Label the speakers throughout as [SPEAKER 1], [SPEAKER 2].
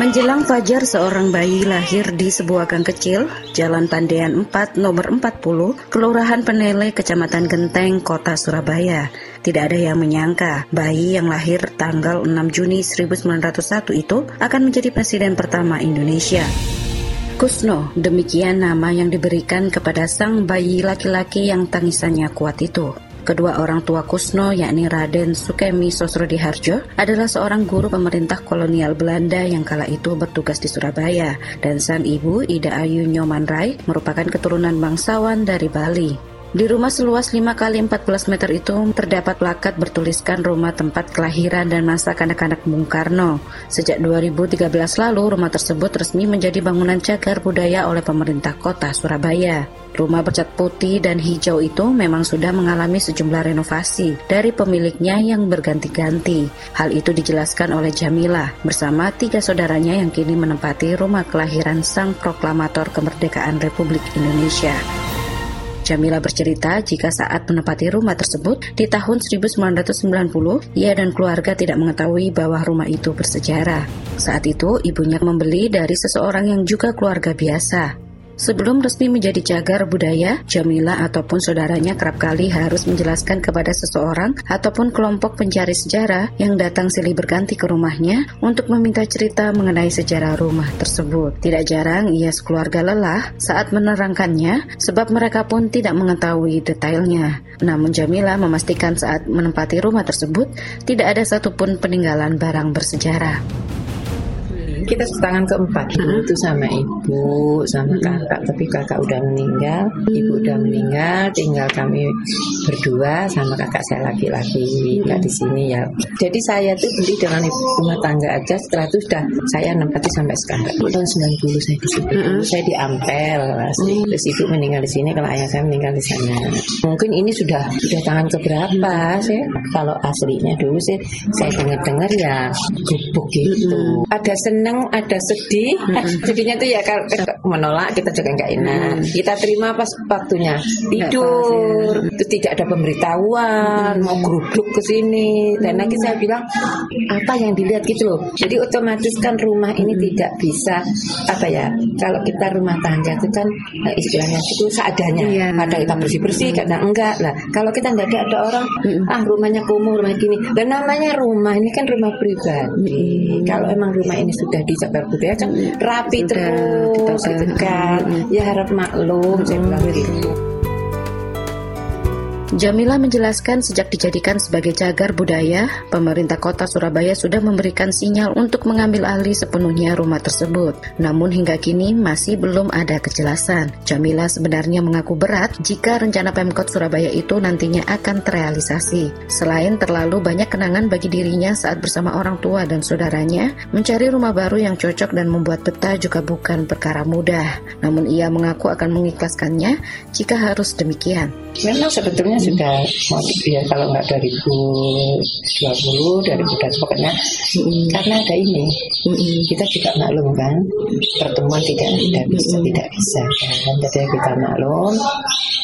[SPEAKER 1] Menjelang fajar seorang bayi lahir di sebuah gang kecil, Jalan Pandean 4 nomor 40, Kelurahan Penele, Kecamatan Genteng, Kota Surabaya. Tidak ada yang menyangka bayi yang lahir tanggal 6 Juni 1901 itu akan menjadi presiden pertama Indonesia. Kusno, demikian nama yang diberikan kepada sang bayi laki-laki yang tangisannya kuat itu. Kedua orang tua Kusno yakni Raden Sukemi Sosrodiharjo adalah seorang guru pemerintah kolonial Belanda yang kala itu bertugas di Surabaya dan sang ibu Ida Ayu Nyomanrai merupakan keturunan bangsawan dari Bali. Di rumah seluas 5 kali 14 meter itu terdapat plakat bertuliskan rumah tempat kelahiran dan masa kanak-kanak Bung Karno. Sejak 2013 lalu, rumah tersebut resmi menjadi bangunan cagar budaya oleh pemerintah kota Surabaya. Rumah bercat putih dan hijau itu memang sudah mengalami sejumlah renovasi dari pemiliknya yang berganti-ganti. Hal itu dijelaskan oleh Jamila bersama tiga saudaranya yang kini menempati rumah kelahiran sang proklamator kemerdekaan Republik Indonesia. Jamila bercerita jika saat menempati rumah tersebut di tahun 1990, ia dan keluarga tidak mengetahui bahwa rumah itu bersejarah. Saat itu, ibunya membeli dari seseorang yang juga keluarga biasa. Sebelum resmi menjadi cagar budaya, Jamila ataupun saudaranya kerap kali harus menjelaskan kepada seseorang ataupun kelompok pencari sejarah yang datang silih berganti ke rumahnya untuk meminta cerita mengenai sejarah rumah tersebut. Tidak jarang ia sekeluarga lelah saat menerangkannya sebab mereka pun tidak mengetahui detailnya. Namun Jamila memastikan saat menempati rumah tersebut tidak ada satupun peninggalan barang bersejarah
[SPEAKER 2] kita tangan keempat. Hmm. itu sama ibu sama hmm. kakak. Tapi kakak udah meninggal ibu udah meninggal. Tinggal kami berdua sama kakak saya laki-laki. Nggak di sini ya. Jadi saya tuh beli dengan ibu rumah tangga aja. Setelah itu sudah saya nempati sampai sekarang. Tahun 90 saya di sini hmm. saya di Ampel asli. Hmm. terus ibu meninggal di sini. Kalau ayah saya meninggal di sana. Mungkin ini sudah sudah tangan keberapa sih? Kalau aslinya dulu sih saya dengar-dengar ya gubuk gitu. Hmm. ada seneng ada sedih. Hmm. sedihnya tuh ya kalau menolak kita juga nggak enak. Hmm. kita terima pas waktunya tidur itu tidak ada pemberitahuan hmm. mau geruduk ke sini. Dan lagi saya bilang apa yang dilihat gitu loh. Jadi otomatis kan rumah ini tidak bisa apa ya kalau kita rumah tangga itu kan eh, istilahnya itu seadanya. Iya. kadang kita bersih bersih kadang enggak. Lah kalau kita nggak ada ada orang ah rumahnya kumuh rumah gini. Dan namanya rumah ini kan rumah pribadi. Kalau emang rumah ini sudah di cagar budaya kan rapi Sudah, terus gitu kan ya harap maklum saya bilang gitu
[SPEAKER 1] Jamila menjelaskan sejak dijadikan sebagai cagar budaya, pemerintah kota Surabaya sudah memberikan sinyal untuk mengambil alih sepenuhnya rumah tersebut. Namun hingga kini masih belum ada kejelasan. Jamila sebenarnya mengaku berat jika rencana Pemkot Surabaya itu nantinya akan terrealisasi. Selain terlalu banyak kenangan bagi dirinya saat bersama orang tua dan saudaranya, mencari rumah baru yang cocok dan membuat betah juga bukan perkara mudah. Namun ia mengaku akan mengikhlaskannya jika harus demikian.
[SPEAKER 2] Memang sebetulnya sudah mau ya kalau nggak 2020 2020 pokoknya hmm. karena ada ini hmm. kita juga maklum kan pertemuan tidak tidak bisa hmm. tidak bisa kan jadi kita maklum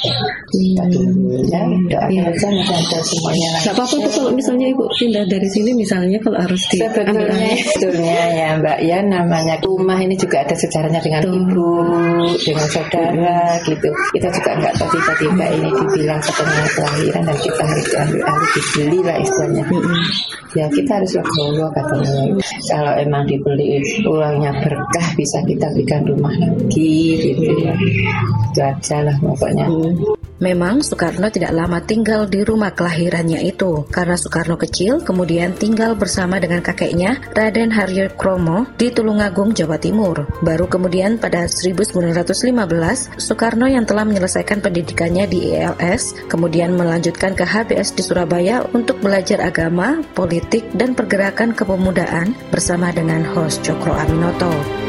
[SPEAKER 2] ya, hmm. ya doakan ya. aja mudah semuanya
[SPEAKER 1] nggak apa-apa tuh kalau misalnya ibu pindah dari sini misalnya kalau harus di
[SPEAKER 2] sebetulnya sebetulnya ya mbak ya namanya rumah ini juga ada sejarahnya dengan Tuh. ibu dengan saudara gitu kita juga nggak tahu tiba-tiba ini dibilang ketemu kelahiran dan kita harus diambil alih dibeli lah istilahnya mm-hmm. ya kita harus legowo katanya kalau emang dibeli uangnya berkah bisa kita berikan rumah lagi gitu ya itu aja lah pokoknya mm.
[SPEAKER 1] Memang Soekarno tidak lama tinggal di rumah kelahirannya itu karena Soekarno kecil kemudian tinggal bersama dengan kakeknya Raden Haryo Kromo di Tulungagung, Jawa Timur. Baru kemudian pada 1915 Soekarno yang telah menyelesaikan pendidikannya di ELS kemudian melanjutkan ke HBS di Surabaya untuk belajar agama, politik, dan pergerakan kepemudaan bersama dengan host Cokro Aminoto.